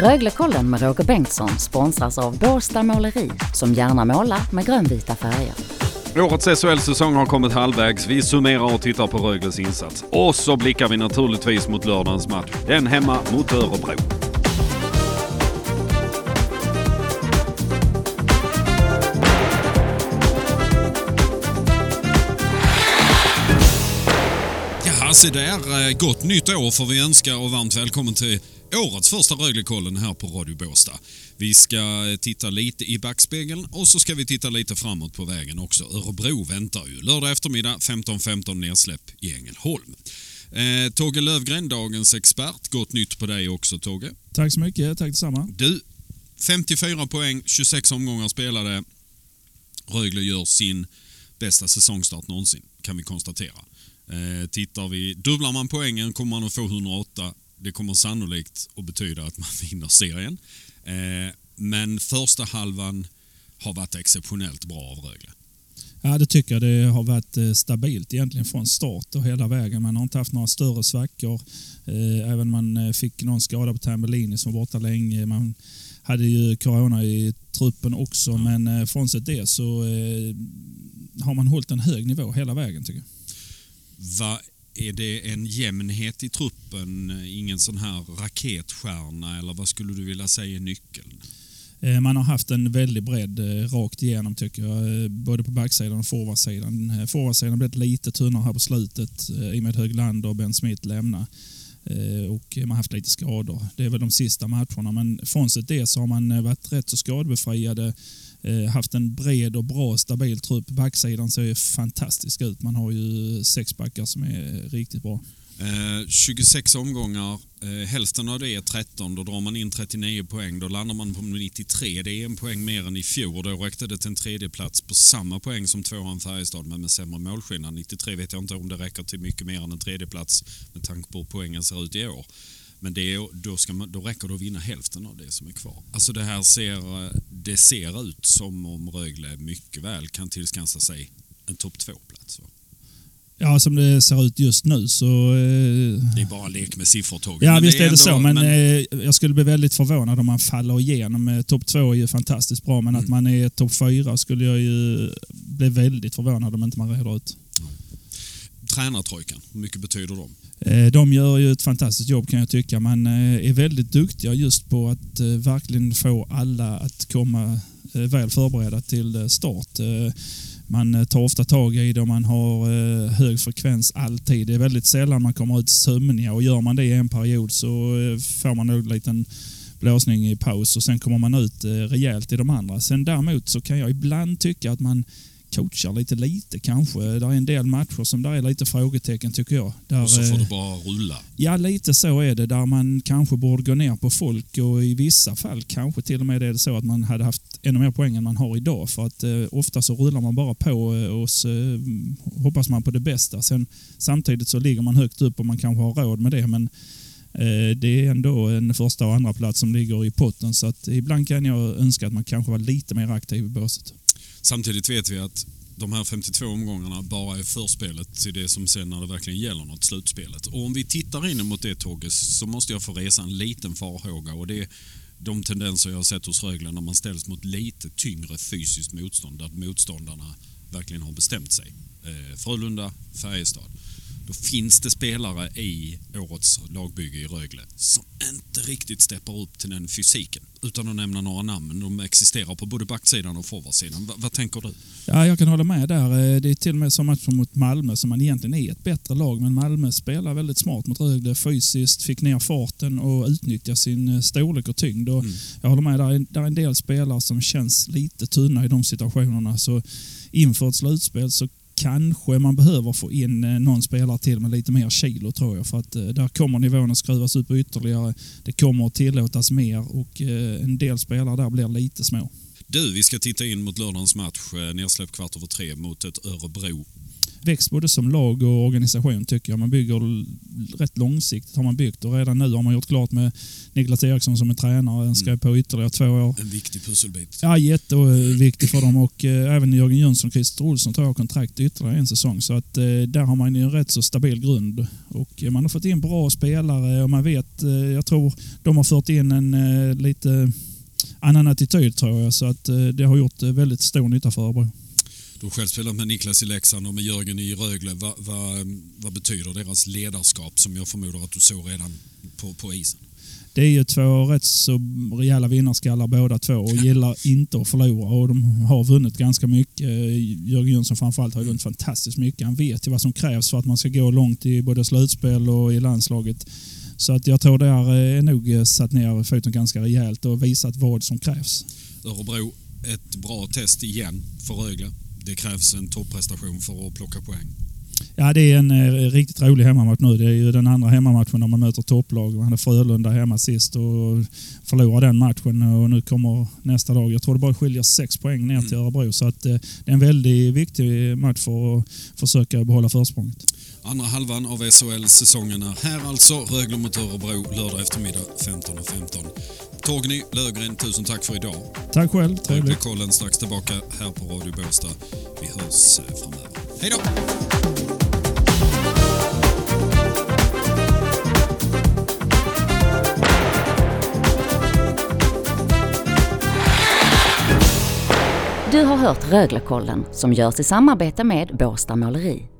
Röglekollen med Roger Bengtsson sponsras av Båstad Måleri som gärna målar med grönvita färger. Årets SHL-säsong har kommit halvvägs. Vi summerar och tittar på Rögles insats. Och så blickar vi naturligtvis mot lördagens match. Den hemma mot Örebro. Se där. Eh, Gott nytt år får vi önska och varmt välkommen till årets första Röglekollen här på Radio Båstad. Vi ska eh, titta lite i backspegeln och så ska vi titta lite framåt på vägen också. Örebro väntar ju. Lördag eftermiddag 15.15 nedsläpp i Ängelholm. Eh, Togge Lövgren, dagens expert. Gott nytt på dig också Togge. Tack så mycket, tack detsamma. Du, 54 poäng, 26 omgångar spelade. Rögle gör sin bästa säsongstart någonsin, kan vi konstatera. Eh, tittar vi, dubblar man poängen kommer man att få 108. Det kommer sannolikt att betyda att man vinner serien. Eh, men första halvan har varit exceptionellt bra av Rögle. Ja, det tycker jag. Det har varit eh, stabilt egentligen från start och hela vägen. Man har inte haft några större svackor. Eh, Även man eh, fick någon skada på Tambellini som var borta länge. Man hade ju corona i truppen också, men eh, frånsett det så har man hållit en hög nivå hela vägen tycker jag. Va, är det en jämnhet i truppen? Ingen sån här raketstjärna eller vad skulle du vilja säga är nyckeln? Eh, man har haft en väldig bredd eh, rakt igenom tycker jag, eh, både på backsidan och forwardsidan. Forwardsidan har blivit lite tunnare här på slutet i och med att Höglander och Ben Smith lämnar. Eh, och man har haft lite skador. Det är väl de sista matcherna, men frånsett det så har man eh, varit rätt så skadebefriade. Eh, haft en bred och bra stabil trupp. Backsidan ser ju fantastisk ut. Man har ju sex backar som är riktigt bra. Eh, 26 omgångar, eh, hälften av det är 13. Då drar man in 39 poäng. Då landar man på 93. Det är en poäng mer än i fjol. Då räckte det till en tredje plats på samma poäng som tvåan Färjestad men med sämre målskillnad. 93 vet jag inte om det räcker till mycket mer än en tredje plats med tanke på hur poängen ser ut i år. Men det är, då, ska man, då räcker det att vinna hälften av det som är kvar. Alltså det här ser, eh, det ser ut som om Rögle mycket väl kan tillskansa sig en topp två-plats. Ja, som det ser ut just nu så... eh, Det är bara en lek med siffror. Ja, Men visst är det ändå- så, men, eh, jag skulle bli väldigt förvånad om man faller igenom. Eh, Topp två är ju fantastiskt bra, men Mm. att man är topp fyra skulle jag ju bli väldigt förvånad om inte man reder ut. Tränartrojkan, hur mycket betyder de? De gör ju ett fantastiskt jobb kan jag tycka. Man är väldigt duktiga just på att verkligen få alla att komma väl förberedda till start. Man eh, tar ofta tag i det och man har eh, hög frekvens alltid. Det är väldigt sällan man kommer ut sömniga och gör man det i en period så eh, får man nog en liten blåsning i paus och sen kommer man ut rejält i de andra. Sen däremot så kan jag ibland tycka att man coachar lite lite kanske. Det är en del matcher som där är lite frågetecken tycker jag. Där, Och så får eh, det bara rulla. Ja, lite så är det. Där man kanske borde gå ner på folk och i vissa fall kanske till och med är det så att man hade haft ännu mer poäng än man har idag. För att eh, ofta så rullar man bara på eh, och så eh, hoppas man på det bästa. Sen, samtidigt så ligger man högt upp och man kanske har råd med det. Men eh, det är ändå en första och andra plats som ligger i potten. Så att ibland kan jag önska att man kanske var lite mer aktiv i båset. Samtidigt vet vi att de här 52 omgångarna bara är förspelet till det som sen när det verkligen gäller något, slutspelet. Och om vi tittar in mot det tåget så måste jag få resa en liten farhåga och det är de tendenser jag har sett hos Rögle när man ställs mot lite tyngre fysiskt motstånd där motståndarna verkligen har bestämt sig. Eh, Frölunda, Färjestad. Då finns det spelare i årets lagbygge i Rögle som inte riktigt steppar upp till den fysiken. Utan att nämna några namn, de existerar på både backsidan och forwardsidan. Va, vad tänker du? Ja, jag kan hålla med där. Eh, Det är till och med som matchen mot Malmö som man egentligen är ett bättre lag. Men Malmö spelar väldigt smart mot Rögle fysiskt, fick ner farten och utnyttjade sin eh, storlek och tyngd. Och Mm. Jag håller med, där är, där är en del spelare som känns lite tunna i de situationerna. Så inför ett slutspel så kanske man behöver få in eh, någon spelare till med lite mer kilo tror jag. För att eh, där kommer nivån att skruvas upp ytterligare. Det kommer att tillåtas mer och eh, en del spelare där blir lite små. Du, vi ska titta in mot lördagens match. Nedsläpp kvart över tre mot ett Örebro växt både som lag och organisation tycker jag. Man bygger rätt långsiktigt har man byggt och redan nu har man gjort klart med Niklas Eriksson som är tränare. Han skrev mm. på ytterligare två år. En viktig pusselbit. Ja, jätteviktig för dem och eh, även Jörgen Jönsson och Christer Olsson tar kontrakt ytterligare en säsong. Så att eh, där har man en rätt så stabil grund och man har fått in bra spelare och man vet, eh, jag tror de har fört in en eh, lite annan attityd tror jag. Så att eh, det har gjort eh, väldigt stor nytta för Örebro. Du har själv spelat med Niklas i Leksand och med Jörgen i Rögle. Vad, vad, vad betyder deras ledarskap som jag förmodar att du såg redan på, på isen? Det är ju två rätt så rejäla vinnarskallar båda två och gillar inte att förlora och de har vunnit ganska mycket. Jörgen Jönsson framförallt har vunnit fantastiskt mycket. Han vet ju vad som krävs för att man ska gå långt i både slutspel och i landslaget. Så att jag tror det är nog satt ner foten ganska rejält och visat vad som krävs. Örebro, ett bra test igen för Rögle. Det krävs en topprestation för att plocka poäng. Ja, det är en eh, riktigt rolig hemmamatch nu. Det är ju den andra hemmamatchen när man möter topplag. Man hade Frölunda hemma sist och förlorade den matchen och nu kommer nästa dag. Jag tror det bara skiljer sex poäng ner till mm. Örebro så att eh, det är en väldigt viktig match för att försöka behålla försprånget. Andra halvan av SHL-säsongen är här alltså. Rögle mot Örebro lördag eftermiddag 15.15. 15. Torgny Lögren, tusen tack för idag. Tack själv, trevligt. Rögle-kollen strax tillbaka här på Radio Båstad. Vi hörs eh, framöver. Hej då! Du har hört Röglekollen som görs i samarbete med Båstad Måleri.